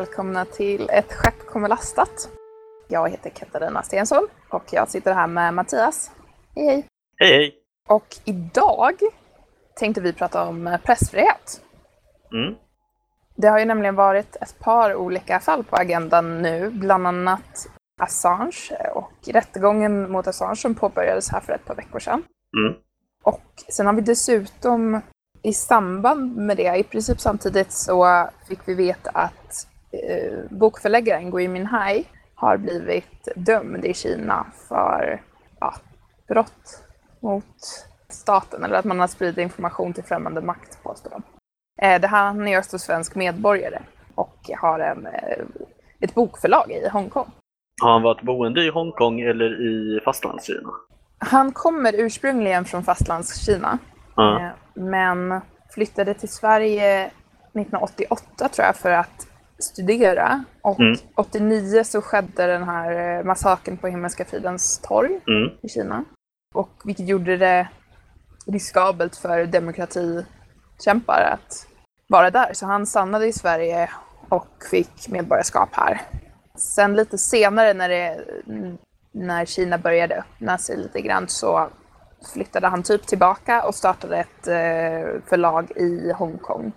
välkomna till Ett skepp kommer lastat. Jag heter Katarina Stensson och jag sitter här med Mattias. Hej hej! Hej hej! Och idag tänkte vi prata om pressfrihet. Mm. Det har ju nämligen varit ett par olika fall på agendan nu, bland annat Assange och rättegången mot Assange som påbörjades här för ett par veckor sedan. Mm. Och sen har vi dessutom i samband med det, i princip samtidigt så fick vi veta att bokförläggaren Gui Minhai har blivit dömd i Kina för ja, brott mot staten eller att man har spridit information till främmande makt påstår de. Eh, det här, han är också svensk medborgare och har en, eh, ett bokförlag i Hongkong. Har han varit boende i Hongkong eller i fastlandskina? Han kommer ursprungligen från fastlandskina. Eh, men flyttade till Sverige 1988 tror jag för att studera. Och Mm. 89 så skedde den här eh, massakern på Himmelska fridens torg Mm. i Kina. Och vilket gjorde det riskabelt för demokratikämpar att vara där. Så han stannade i Sverige och fick medborgarskap här. Sen lite senare när, det, när Kina började öppna sig lite grann så flyttade han typ tillbaka och startade ett eh, förlag i Hongkong.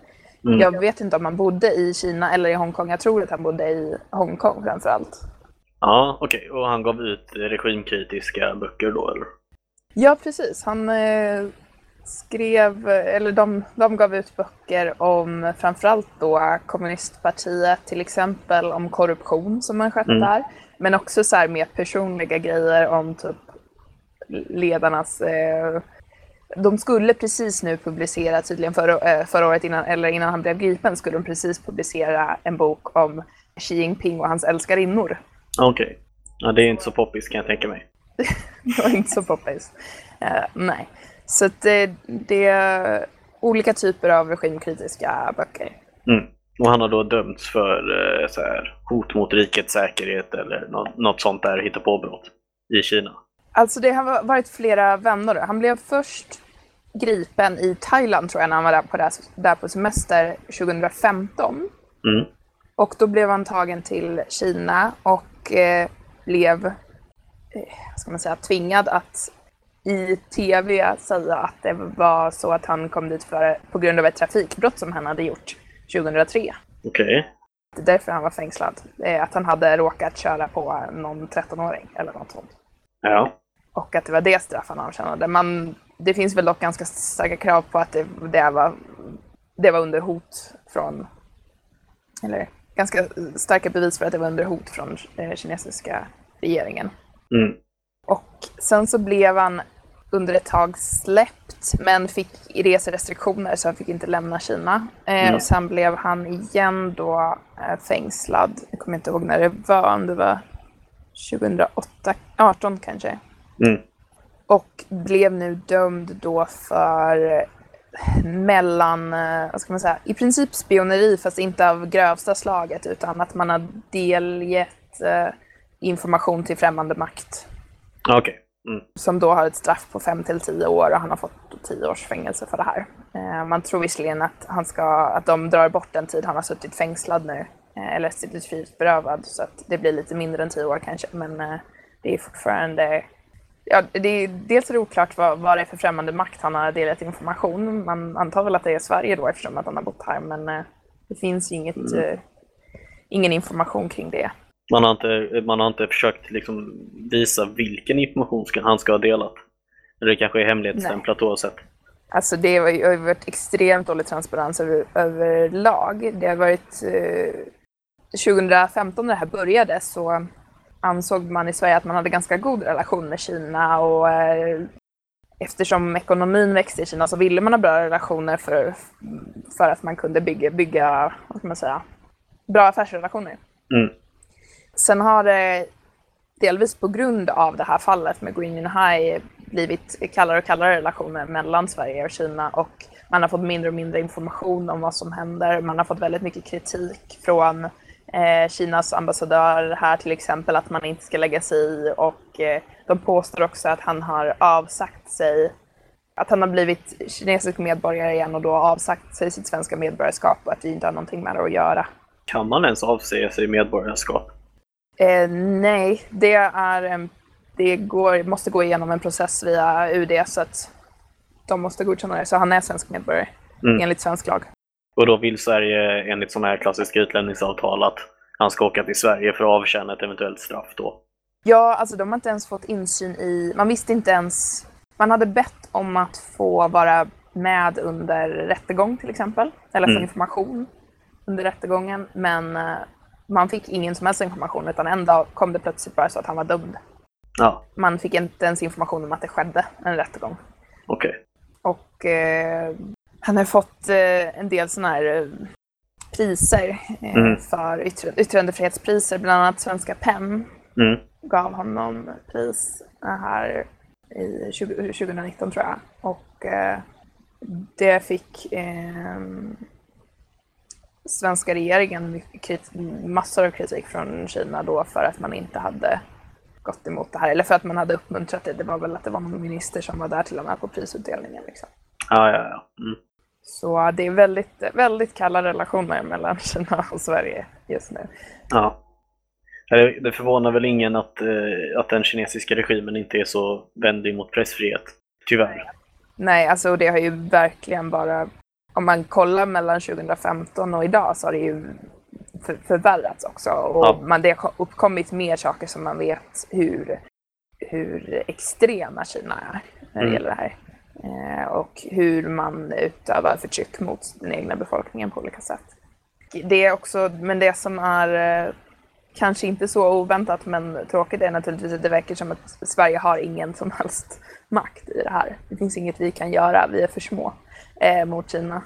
Mm. Jag vet inte om han bodde i Kina eller i Hongkong. Jag tror att han bodde i Hongkong framför allt. Ja, okej. Och han gav ut regimkritiska böcker då eller? Ja, precis. Han eh, skrev, eller de, de gav ut böcker om framförallt då kommunistpartiet, till exempel om korruption som har skett Mm. där. Men också så här mer personliga grejer om typ ledarnas eh, de skulle precis nu publicera, tydligen förra, eh, förra året innan, eller innan han blev gripen, skulle de precis publicera en bok om Xi Jinping och hans älskarinnor. Okej. Ja, det är inte så poppis kan jag tänka mig. Det var inte så poppis. Eh, nej. Så det, det är olika typer av regimkritiska böcker. Mm. Och han har då dömts för eh, så här, hot mot rikets säkerhet eller något, något sånt där hittepåbrott i Kina. Alltså det har varit flera vändor. Han blev först gripen i Thailand tror jag när han var där på, där på semester 2015. Mm. Och då blev han tagen till Kina och eh, blev, eh, ska man säga, tvingad att i tv säga att det var så att han kom dit för, på grund av ett trafikbrott som han hade gjort 2003. Okej. Det är därför han var fängslad. Eh, Att han hade råkat köra på någon 13-åring eller något sånt. Ja. Och att det var det straff han avtjänade. Man, det finns väl dock ganska starka krav på att det, det, var, det var under hot från... Eller ganska starka bevis för att det var under hot från eh, kinesiska regeringen. Mm. Och sen så blev han under ett tag släppt men fick reserestriktioner så han fick inte lämna Kina. Eh, Mm. Och sen blev han igen då eh, fängslad. Jag kommer inte ihåg när det var, om det var 2008, 18 kanske. Mm. Och blev nu dömd då för mellan, eh, vad ska man säga, i princip spioneri fast inte av grövsta slaget utan att man har delgett eh, information till främmande makt. Okej. Mm. Som då har ett straff på 5 till 10 år och han har fått 10 års fängelse för det här. Eh, man tror visserligen att, han ska, att de drar bort den tid han har suttit fängslad nu. Eh, eller suttit frihetsberövad så att det blir lite mindre än 10 år kanske. Men eh, det är fortfarande Ja, det är, dels är det oklart vad, vad det är för främmande makt han har delat information. Man antar väl att det är Sverige då eftersom att han har bott här, men eh, det finns ju inget, eh, ingen information kring det. Man, har inte, man har inte försökt liksom visa vilken information han ska ha delat. Eller det kanske är hemlighetsstämplat oavsett. Alltså det har varit extremt dålig transparens över, överlag. Det har varit... Eh, 2015 när det här började så ansåg man i Sverige att man hade ganska god relation med Kina och eh, eftersom ekonomin växte i Kina så ville man ha bra relationer för, för att man kunde bygga, bygga vad ska man säga, bra affärsrelationer. Mm. Sen har det delvis på grund av det här fallet med Green High blivit kallare och kallare relationer mellan Sverige och Kina och man har fått mindre och mindre information om vad som händer. Man har fått väldigt mycket kritik från eh, Kinas ambassadör här till exempel att man inte ska lägga sig i och eh, de påstår också att han har avsagt sig att han har blivit kinesisk medborgare igen och då avsagt sig sitt svenska medborgarskap och att vi inte har någonting med det att göra. kan man ens avsäga sig medborgarskap? Eh, nej, det är en det går, måste gå igenom en process via UD så att de måste godkänna det. Så han är svensk medborgare mm. enligt svensk lag. Och då vill Sverige enligt sådana här klassiska utlämningsavtal att han ska åka till Sverige för att avtjäna ett eventuellt straff då? Ja, alltså de har inte ens fått insyn i, man visste inte ens, man hade bett om att få vara med under rättegång till exempel, eller få mm. information under rättegången, men eh, man fick ingen som helst information utan en dag kom det plötsligt bara så att han var dömd. Ja. Man fick inte ens information om att det skedde en rättegång. Okej. Okay. Och eh, han har fått eh, en del sådana här eh, priser eh, mm. för yttre, yttrandefrihetspriser, bland annat Svenska PEN mm. gav honom pris här i 20, 2019 tror jag. Och eh, det fick eh, svenska regeringen massor av kritik från Kina då för att man inte hade gått emot det här. Eller för att man hade uppmuntrat det. Det var väl att det var någon minister som var där till och med på prisutdelningen. Liksom. Ja, ja, ja. Mm. Så det är väldigt, väldigt kalla relationer mellan Kina och Sverige just nu. Ja. Det förvånar väl ingen att, eh, att den kinesiska regimen inte är så vänlig mot pressfrihet, tyvärr. Nej, alltså det har ju verkligen bara, om man kollar mellan 2015 och idag så har det ju för, förvärrats också. Och ja. man, det har uppkommit mer saker som man vet hur, hur extrema Kina är när det mm. gäller det här. Eh, och hur man utövar förtryck mot den egna befolkningen på olika sätt. Det är också, men det som är eh, kanske inte så oväntat men tråkigt är naturligtvis att det verkar som att Sverige har ingen som helst makt i det här. Det finns inget vi kan göra, vi är för små eh, mot Kina.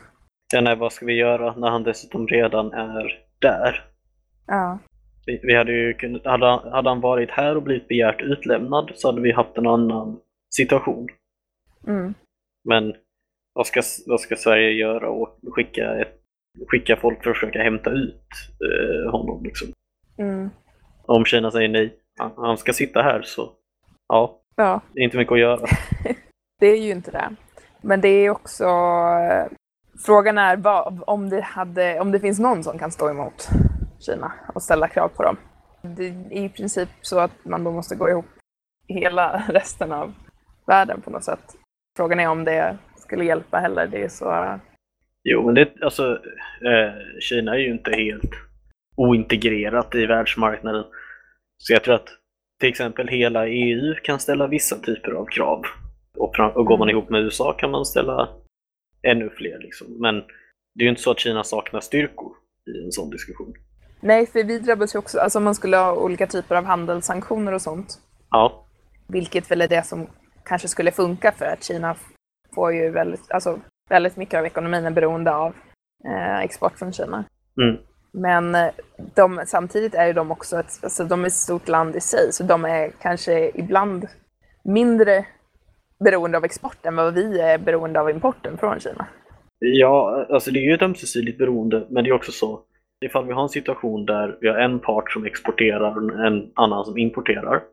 Ja, nej, vad ska vi göra när han dessutom redan är där. Ja. Vi, vi hade ju kunnat, hade, hade han varit här och blivit begärt utlämnad så hade vi haft en annan situation. Mm. Men vad ska, vad ska Sverige göra och skicka, ett, skicka folk för att försöka hämta ut eh, honom? Liksom? Mm. Om Kina säger nej, han, han ska sitta här så ja, ja. det är inte mycket att göra. det är ju inte det. Men det är också Frågan är vad, om, det hade, om det finns någon som kan stå emot Kina och ställa krav på dem. Det är i princip så att man då måste gå ihop hela resten av världen på något sätt. Frågan är om det skulle hjälpa heller. Det är så... Jo, men det, alltså, eh, Kina är ju inte helt ointegrerat i världsmarknaden. Så jag tror att till exempel hela EU kan ställa vissa typer av krav. Och, och går man mm. ihop med USA kan man ställa ännu fler. Liksom. Men det är ju inte så att Kina saknar styrkor i en sån diskussion. Nej, för vi drabbas ju också, alltså man skulle ha olika typer av handelssanktioner och sånt. Ja. Vilket väl är det som kanske skulle funka för att Kina får ju väldigt, alltså väldigt mycket av ekonomin är beroende av eh, export från Kina. Mm. Men eh, de, samtidigt är de också ett, alltså de är ett stort land i sig, så de är kanske ibland mindre beroende av exporten vad vi är beroende av importen från Kina. Ja, alltså det är ju ett ömsesidigt beroende, men det är också så ifall vi har en situation där vi har en part som exporterar och en annan som importerar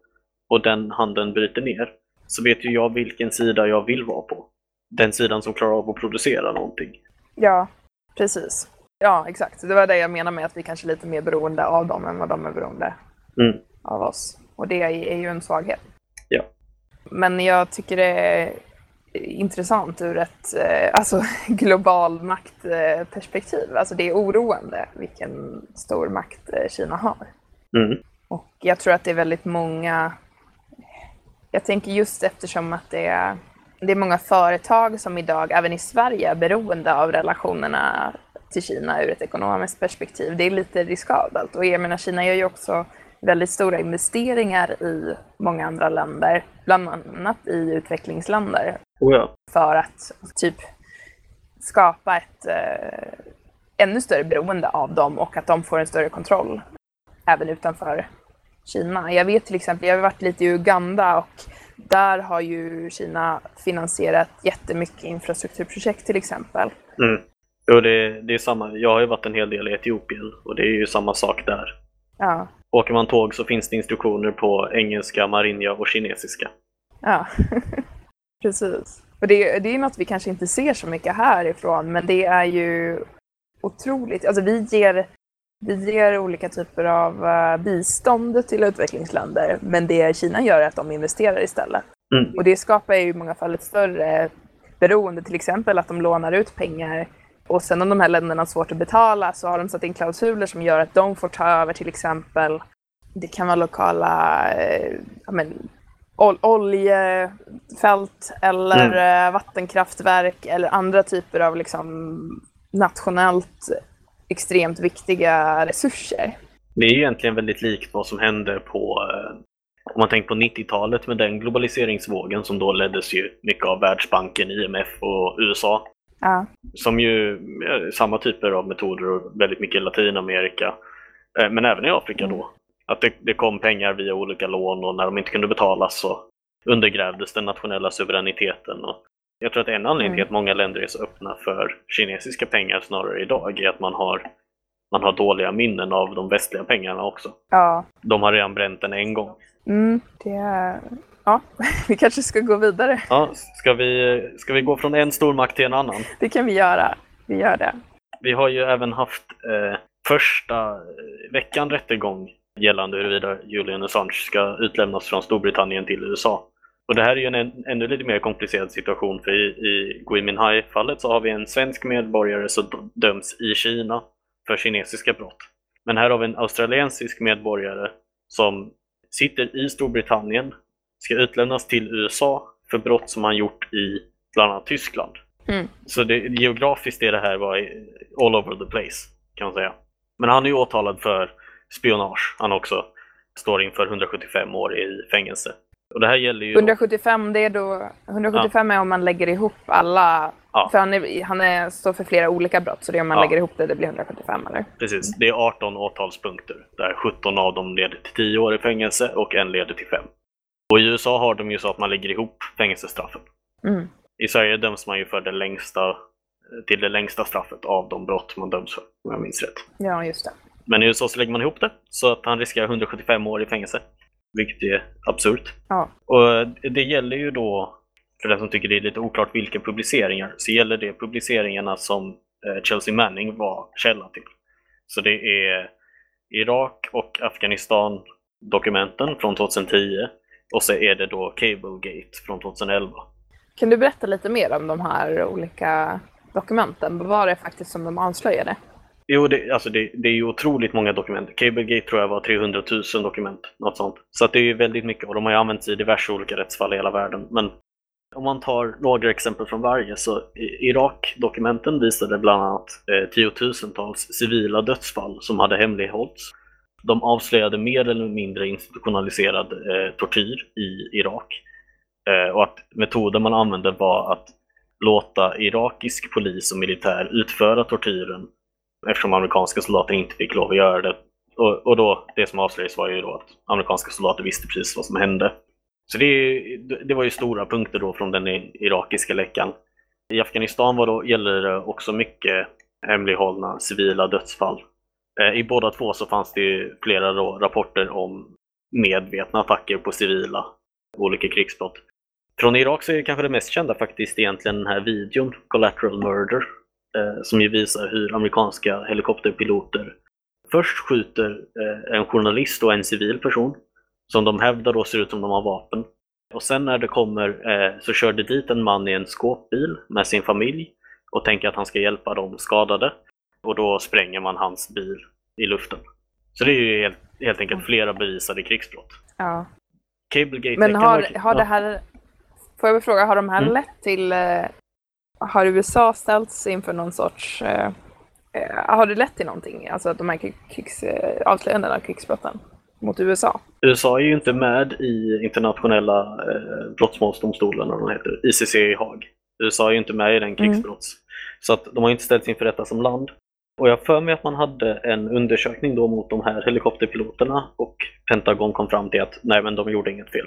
och den handeln bryter ner, så vet ju jag vilken sida jag vill vara på. Den sidan som klarar av att producera någonting. Ja, precis. Ja, exakt. Det var det jag menar med att vi kanske är lite mer beroende av dem än vad de är beroende mm. av oss. Och det är ju en svaghet. Ja. Men jag tycker det är intressant ur ett eh, alltså, global maktperspektiv. Alltså det är oroande vilken stor makt eh, Kina har. Mm. Och jag tror att det är väldigt många, jag tänker just eftersom att det är, det är många företag som idag, även i Sverige, är beroende av relationerna till Kina ur ett ekonomiskt perspektiv. Det är lite riskabelt. Och jag menar, Kina gör ju också väldigt stora investeringar i många andra länder, bland annat i utvecklingsländer. Oh ja. För att typ skapa ett eh, ännu större beroende av dem och att de får en större kontroll även utanför Kina. Jag vet till exempel, jag har varit lite i Uganda och där har ju Kina finansierat jättemycket infrastrukturprojekt till exempel. Mm. Jo, det, det är samma. Jag har ju varit en hel del i Etiopien och det är ju samma sak där. Ja. Åker man tåg så finns det instruktioner på engelska, marinja och kinesiska. Ja, precis. Och det, det är något vi kanske inte ser så mycket härifrån, men det är ju otroligt. Alltså vi ger vi ger olika typer av uh, bistånd till utvecklingsländer, men det Kina gör är att de investerar istället. Mm. Och det skapar ju i många fall ett större beroende, till exempel att de lånar ut pengar och sen om de här länderna har svårt att betala så har de satt in klausuler som gör att de får ta över till exempel, det kan vara lokala eh, men, ol oljefält eller mm. Eh, vattenkraftverk eller andra typer av liksom, nationellt extremt viktiga resurser. Det är egentligen väldigt likt vad som hände på, eh, om man tänker på 90-talet med den globaliseringsvågen som då leddes ju mycket av Världsbanken, IMF och USA. Ja. Som ju samma typer av metoder och väldigt mycket i Latinamerika. Eh, men även i Afrika då. Att det, det, kom pengar via olika lån och när de inte kunde betalas så undergrävdes den nationella suveräniteten. Och jag tror att en anledning till mm. att många länder är så öppna för kinesiska pengar snarare idag är att man har, man har dåliga minnen av de västliga pengarna också. Ja. De har redan bränt den en gång. Mm, det är... Ja, vi kanske ska gå vidare. Ja, ska vi, ska vi gå från en stormakt till en annan? Det kan vi göra. Vi gör det. Vi har ju även haft eh, första veckan rättegång gällande huruvida Julian Assange ska utlämnas från Storbritannien till USA. Och det här är ju en ännu lite mer komplicerad situation för i, i Gui Minhai-fallet så har vi en svensk medborgare som döms i Kina för kinesiska brott. Men här har vi en australiensisk medborgare som sitter i Storbritannien, ska utlämnas till USA för brott som han gjort i bland annat Tyskland. Mm. Så det, geografiskt är det här var all over the place kan man säga. Men han är ju åtalad för spionage. Han också står inför 175 år i fängelse. Och det här gäller ju 175, det är då, 175 ja. är om man lägger ihop alla, ja. för han, är, han är, står för flera olika brott, så det är om man ja. lägger ihop det, det blir 175 eller? Precis, det är 18 åtalspunkter, där 17 av dem leder till 10 år i fängelse och en leder till 5. Och i USA har de ju så att man lägger ihop fängelsestraffen. Mm. I Sverige döms man ju för det längsta, till det längsta straffet av de brott man döms för, om jag minns rätt. Ja, just det. Men i USA så lägger man ihop det, så att han riskerar 175 år i fängelse. Vilket är absurt. Ja. Och det gäller ju då, för den som tycker det är lite oklart vilka publiceringar, så gäller det publiceringarna som eh, Chelsea Manning var källa till. Så det är Irak och Afghanistan dokumenten från 2010 och så är det då Cablegate från 2011. Kan du berätta lite mer om de här olika dokumenten? Vad var det faktiskt som de avslöjade? Jo, det, alltså det, det är ju otroligt många dokument. Cablegate tror jag var 300 000 dokument, något sånt. Så det är väldigt mycket och de har ju använts i diverse olika rättsfall i hela världen. Men om man tar några exempel från varje så Irak-dokumenten visade bland annat eh, tiotusentals civila dödsfall som hade hemlighållits. De avslöjade mer eller mindre institutionaliserad eh, tortyr i Irak. Eh, och att metoden man använde var att låta irakisk polis och militär utföra tortyren eftersom amerikanska soldater inte fick lov att göra det. Och, och då, det som avslöjades var ju då att amerikanska soldater visste precis vad som hände. Så det, det var ju stora punkter då från den irakiska läckan. I Afghanistan var då, gäller det också mycket hemlighållna civila dödsfall. Eh, I båda två så fanns det ju flera då rapporter om medvetna attacker på civila, olika krigsbrott. Från Irak så är det kanske det mest kända faktiskt egentligen den här videon, Collateral Murder, som ju visar hur amerikanska helikopterpiloter först skjuter eh, en journalist och en civil person som de hävdar då ser ut som de har vapen. Och sen när det kommer eh, så kör det dit en man i en skåpbil med sin familj och tänker att han ska hjälpa de skadade. Och då spränger man hans bil i luften. Så det är ju helt, helt enkelt flera bevisade krigsbrott. Ja. Cablegate Men har, har det här, får jag fråga, har de här mm. lett till eh, har USA ställts inför någon sorts... Eh, eh, har det lett till någonting? Alltså de här krigs, eh, avslöjandena av krigsbrotten mot USA? USA är ju inte med i internationella eh, brottmålsdomstolen, vad heter, ICC i Haag. USA är ju inte med i den mm. krigsbrotts... Mm. Så att de har inte ställts inför detta som land. Och jag för mig att man hade en undersökning då mot de här helikopterpiloterna och Pentagon kom fram till att nej men de gjorde inget fel.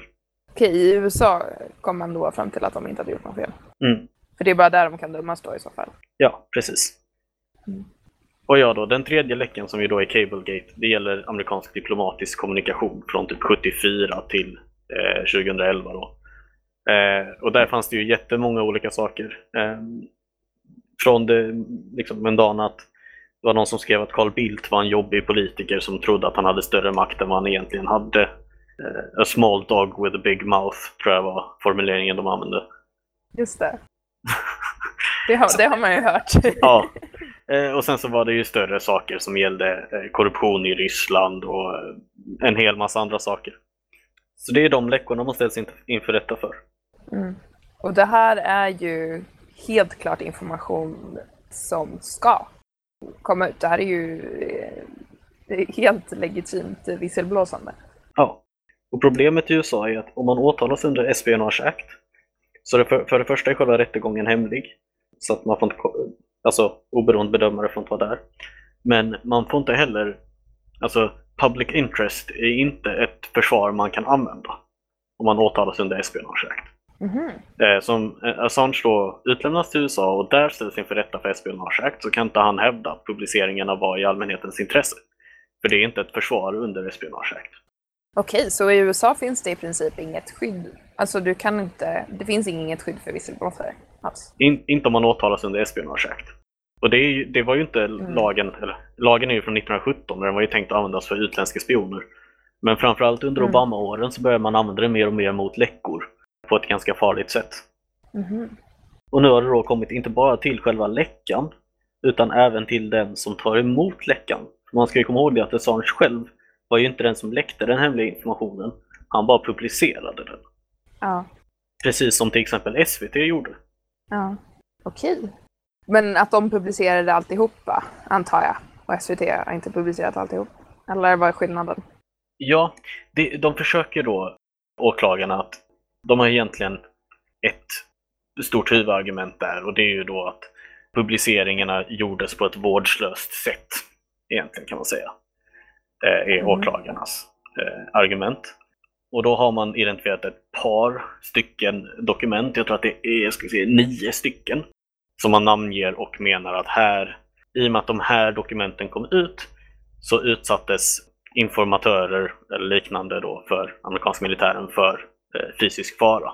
Okej, i USA kom man då fram till att de inte hade gjort något fel? Mm. För det är bara där de kan dömas då i så fall. Ja, precis. Mm. Och ja då, den tredje läckan som ju då är Cablegate, det gäller amerikansk diplomatisk kommunikation från typ 74 till eh, 2011 då. Eh, och där fanns det ju jättemånga olika saker. Eh, från det liksom mundana att det var någon som skrev att Carl Bildt var en jobbig politiker som trodde att han hade större makt än vad han egentligen hade. Eh, a small dog with a big mouth, tror jag var formuleringen de använde. Just det. Det har, det har man ju hört. Ja. Eh, och sen så var det ju större saker som gällde eh, korruption i Ryssland och eh, en hel massa andra saker. Så det är de läckorna man ställs inför rätta för. Mm. Och det här är ju helt klart information som ska komma ut. Det här är ju helt legitimt visselblåsande. Ja. Och problemet i USA är att om man åtalas under Espionage Act så det för, för det första är själva rättegången hemlig. Så att man får inte, alltså oberoende bedömare får inte vara där. Men man får inte heller, alltså public interest är inte ett försvar man kan använda om man åtalas under Espionage. Mm -hmm. Som eh, Assange då utlämnas till USA och där ställs inför rätta för Espionage så kan inte han hävda att publiceringarna var i allmänhetens intresse. För det är inte ett försvar under Espionage. Okej, så i USA finns det i princip inget skydd? Alltså du kan inte, det finns inget skydd för visselblåsare alls? In, inte om man åtalas under Espionage Act. Och det, det var ju inte mm. lagen, eller lagen är ju från 1917 och den var ju tänkt att användas för utländska spioner. Men framförallt under mm. Obama-åren så började man använda det mer och mer mot läckor på ett ganska farligt sätt. Mm. Och nu har det då kommit inte bara till själva läckan utan även till den som tar emot läckan. Man ska ju komma ihåg att Assange själv var ju inte den som läckte den hemliga informationen. Han bara publicerade den. Ja. Precis som till exempel SVT gjorde. Ja, okej. Okay. Men att de publicerade alltihopa, antar jag. Och SVT har inte publicerat alltihop. Eller vad är skillnaden? Ja, det, de försöker då, åklagarna, att de har egentligen ett stort huvudargument där och det är ju då att publiceringarna gjordes på ett vårdslöst sätt. Egentligen kan man säga. Eh, är mm. åklagarnas eh, argument. Och då har man identifierat ett par stycken dokument, jag tror att det är ska se, nio stycken, som man namnger och menar att här, i och med att de här dokumenten kom ut, så utsattes informatörer eller liknande då för amerikanska militären för eh, fysisk fara.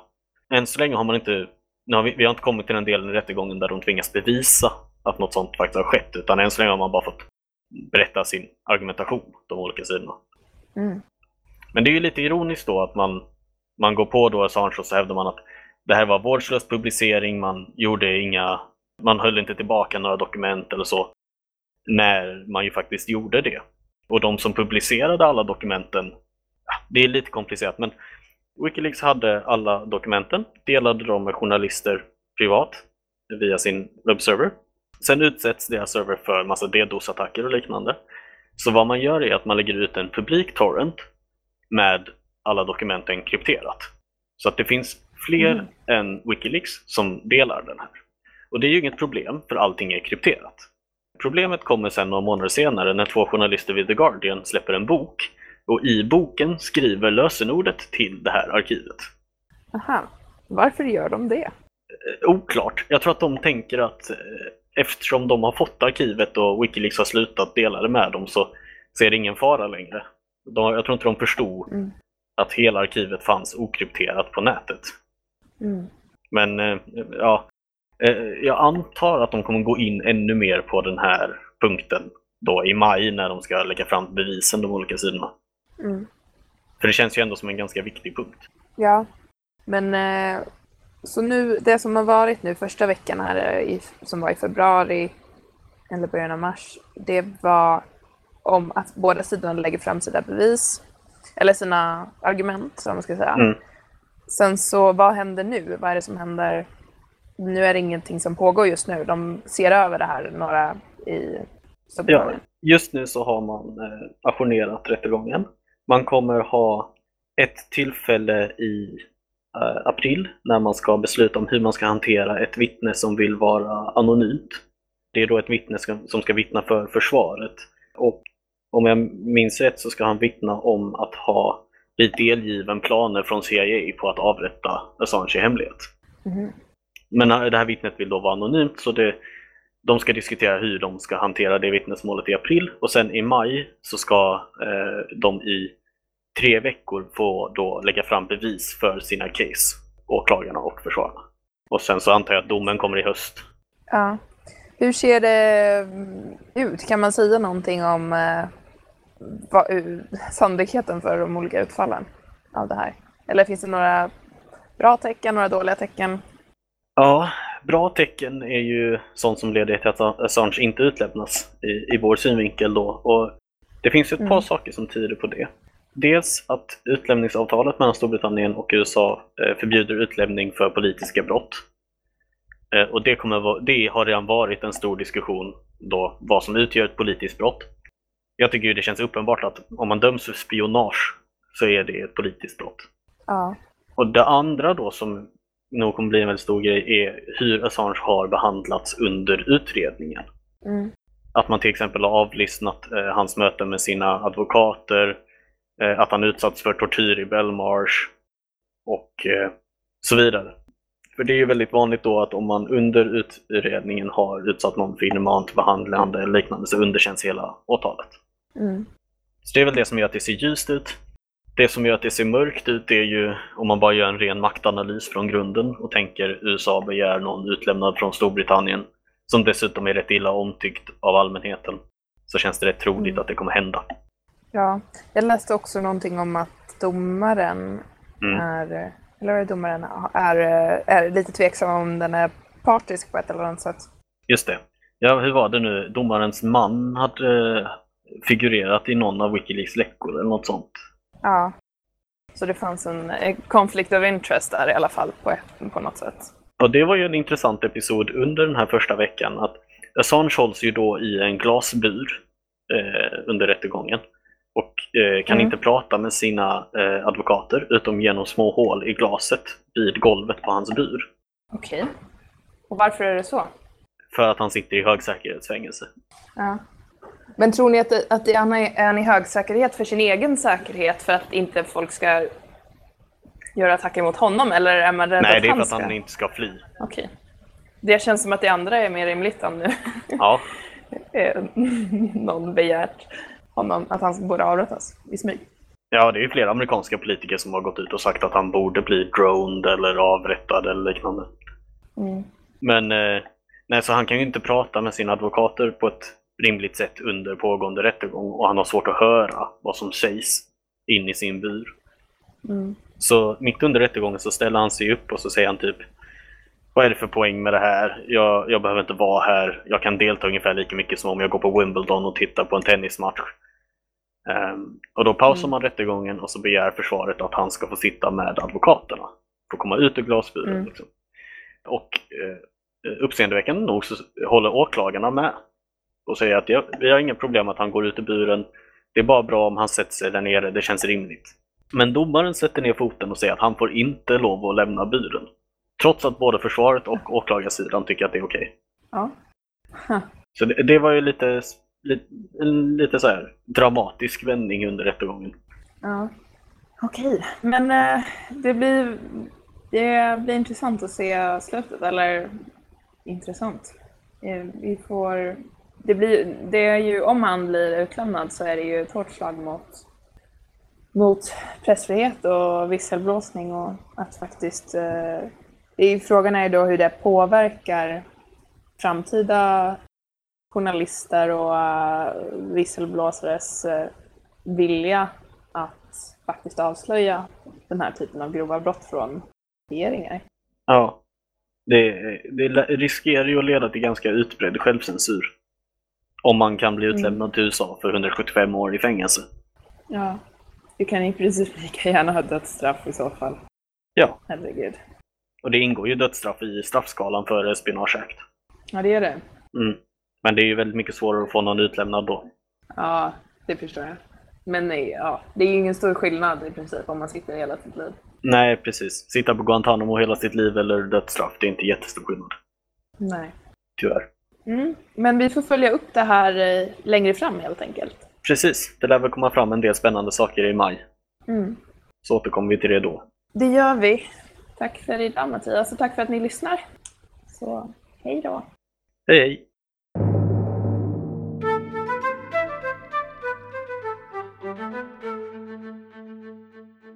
Än så länge har man inte, har vi, vi, har inte kommit till den delen i rättegången där de tvingas bevisa att något sånt faktiskt har skett, utan än så länge har man bara fått berätta sin argumentation, de olika sidorna. Mm. Men det är ju lite ironiskt då att man, man går på då Assange och så hävdar man att det här var vårdslös publicering, man gjorde inga, man höll inte tillbaka några dokument eller så, när man ju faktiskt gjorde det. Och de som publicerade alla dokumenten, det är lite komplicerat, men Wikileaks hade alla dokumenten, delade dem med journalister privat via sin webbserver. Sen utsätts deras server för massa DDoS-attacker och liknande. Så vad man gör är att man lägger ut en publik torrent med alla dokumenten krypterat. Så att det finns fler mm. än Wikileaks som delar den här. Och det är ju inget problem, för allting är krypterat. Problemet kommer sen några månader senare när två journalister vid The Guardian släpper en bok och i boken skriver lösenordet till det här arkivet. Aha. Varför gör de det? Eh, oklart. Jag tror att de tänker att eh, eftersom de har fått arkivet och Wikileaks har slutat dela det med dem så, är det ingen fara längre. De, jag tror inte de förstod mm. att hela arkivet fanns okrypterat på nätet. Mm. Men eh, ja, eh, jag antar att de kommer gå in ännu mer på den här punkten då i maj när de ska lägga fram bevisen, de olika sidorna. Mm. För det känns ju ändå som en ganska viktig punkt. Ja, men eh, så nu, det som har varit nu första veckan här, i, som var i februari eller början av mars, det var om att båda sidorna lägger fram sina bevis, eller sina argument, som man ska säga. Mm. Sen så, vad händer nu? Vad är det som händer? Nu är det ingenting som pågår just nu. De ser över det här, några i Storbritannien. Ja, just nu så har man eh, ajournerat rättegången. Man kommer ha ett tillfälle i eh, april när man ska besluta om hur man ska hantera ett vittne som vill vara anonymt. Det är då ett vittne som ska vittna för försvaret. Och om jag minns rätt så ska han vittna om att ha blivit delgiven planer från CIA på att avrätta Assange i hemlighet. Mm. Men det här vittnet vill då vara anonymt så det, de ska diskutera hur de ska hantera det vittnesmålet i april och sen i maj så ska eh, de i tre veckor få då lägga fram bevis för sina case, åklagarna och försvararna. Och sen så antar jag att domen kommer i höst. Ja, Hur ser det mm, ut? Kan man säga någonting om eh, uh, sannolikheten för de olika utfallen av det här? Eller finns det några bra tecken, några dåliga tecken? Ja, bra tecken är ju sånt som leder till att Assange inte utlämnas i, i vår synvinkel då. Och det finns ett mm. par saker som tyder på det. Dels att utlämningsavtalet mellan Storbritannien och USA eh, förbjuder utlämning för politiska brott. Eh, och det, kommer det har redan varit en stor diskussion då, vad som utgör ett politiskt brott. Jag tycker ju det känns uppenbart att om man döms för spionage så är det ett politiskt brott. Ja. Och det andra då som nog kommer bli en väldigt stor grej är hur Assange har behandlats under utredningen. Mm. Att man till exempel har avlyssnat eh, hans möten med sina advokater, eh, att han utsatts för tortyr i Belmarsh och eh, så vidare. För det är ju väldigt vanligt då att om man under utredningen har utsatt någon för inhumant behandlande eller liknande så underkänns hela åtalet. Mm. Så det är väl det som gör att det ser ljust ut. Det som gör att det ser mörkt ut är ju om man bara gör en ren maktanalys från grunden och tänker USA begär någon utlämnad från Storbritannien som dessutom är rätt illa omtyckt av allmänheten så känns det rätt troligt mm. att det kommer hända. Ja, jag läste också någonting om att domaren mm. är, eller är domaren är, är lite tveksam om den är partisk på ett eller annat sätt. Just det. Ja, hur var det nu? Domarens man hade figurerat i någon av Wikileaks läckor eller något sånt. Ja. Så det fanns en conflict of interest där i alla fall på, på något sätt. Och det var ju en intressant episod under den här första veckan. att Assange hålls ju då i en glasbur eh, under rättegången och eh, kan mm. inte prata med sina eh, advokater utom genom små hål i glaset vid golvet på hans bur. Okej. Okay. Och varför är det så? För att han sitter i högsäkerhetsfängelse. Ja. Men tror ni att, att det är han i hög säkerhet för sin egen säkerhet för att inte folk ska göra attacker mot honom eller är man rädd Nej, att det är för att han inte ska fly. Okej. Det känns som att det andra är mer rimligt om nu ja. någon begärt honom att han borde avrättas i smyg. Ja, det är ju flera amerikanska politiker som har gått ut och sagt att han borde bli droned eller avrättad eller liknande. Mm. Men eh, nej, så han kan ju inte prata med sina advokater på ett rimligt sätt under pågående rättegång och han har svårt att höra vad som sägs in i sin bur. Mm. Så mitt under rättegången så ställer han sig upp och så säger han typ Vad är det för poäng med det här? Jag, jag behöver inte vara här. Jag kan delta ungefär lika mycket som om jag går på Wimbledon och tittar på en tennismatch. Um, och då pausar mm. man rättegången och så begär försvaret att han ska få sitta med advokaterna. Få komma ut ur glasburen. Mm. Liksom. Och eh, uppseendeväckande nog så håller åklagarna med och säger att vi har inga problem att han går ut ur buren. Det är bara bra om han sätter sig där nere, det känns rimligt. Men domaren sätter ner foten och säger att han får inte lov att lämna buren. Trots att både försvaret och åklagarsidan tycker att det är okej. Okay. Ja. Huh. Så det, det, var ju lite, lite, lite så här dramatisk vändning under rättegången. Ja. Okej, okay. men äh, det, blir, det blir intressant att se slutet, eller intressant. Eh, vi får det, blir, det är ju, om han blir utlämnad så är det ju ett hårt slag mot, mot pressfrihet och visselblåsning och att faktiskt... Eh, är, frågan är ju då hur det påverkar framtida journalister och eh, visselblåsares eh, vilja att faktiskt avslöja den här typen av grova brott från regeringar. Ja, det, det riskerar ju att leda till ganska utbredd självcensur. Om man kan bli utlämnad mm. till USA för 175 år i fängelse. Ja, du kan i princip lika gärna ha dödsstraff i så fall. Ja. Herregud. Och det ingår ju dödsstraff i straffskalan för Spionage Act. Ja, det är det. Mm. Men det är ju väldigt mycket svårare att få någon utlämnad då. Ja, det förstår jag. Men nej, ja, det är ju ingen stor skillnad i princip om man sitter hela sitt liv. Nej, precis. Sitta på Guantanamo hela sitt liv eller dödsstraff, det är inte jättestor skillnad. Nej. Tyvärr. Mm. Men vi får följa upp det här eh, längre fram helt enkelt. Precis, det lär väl komma fram en del spännande saker i maj. Mm. Så återkommer vi till det då. Det gör vi. Tack för idag Mattias och tack för att ni lyssnar. Så hej då. Hej hej.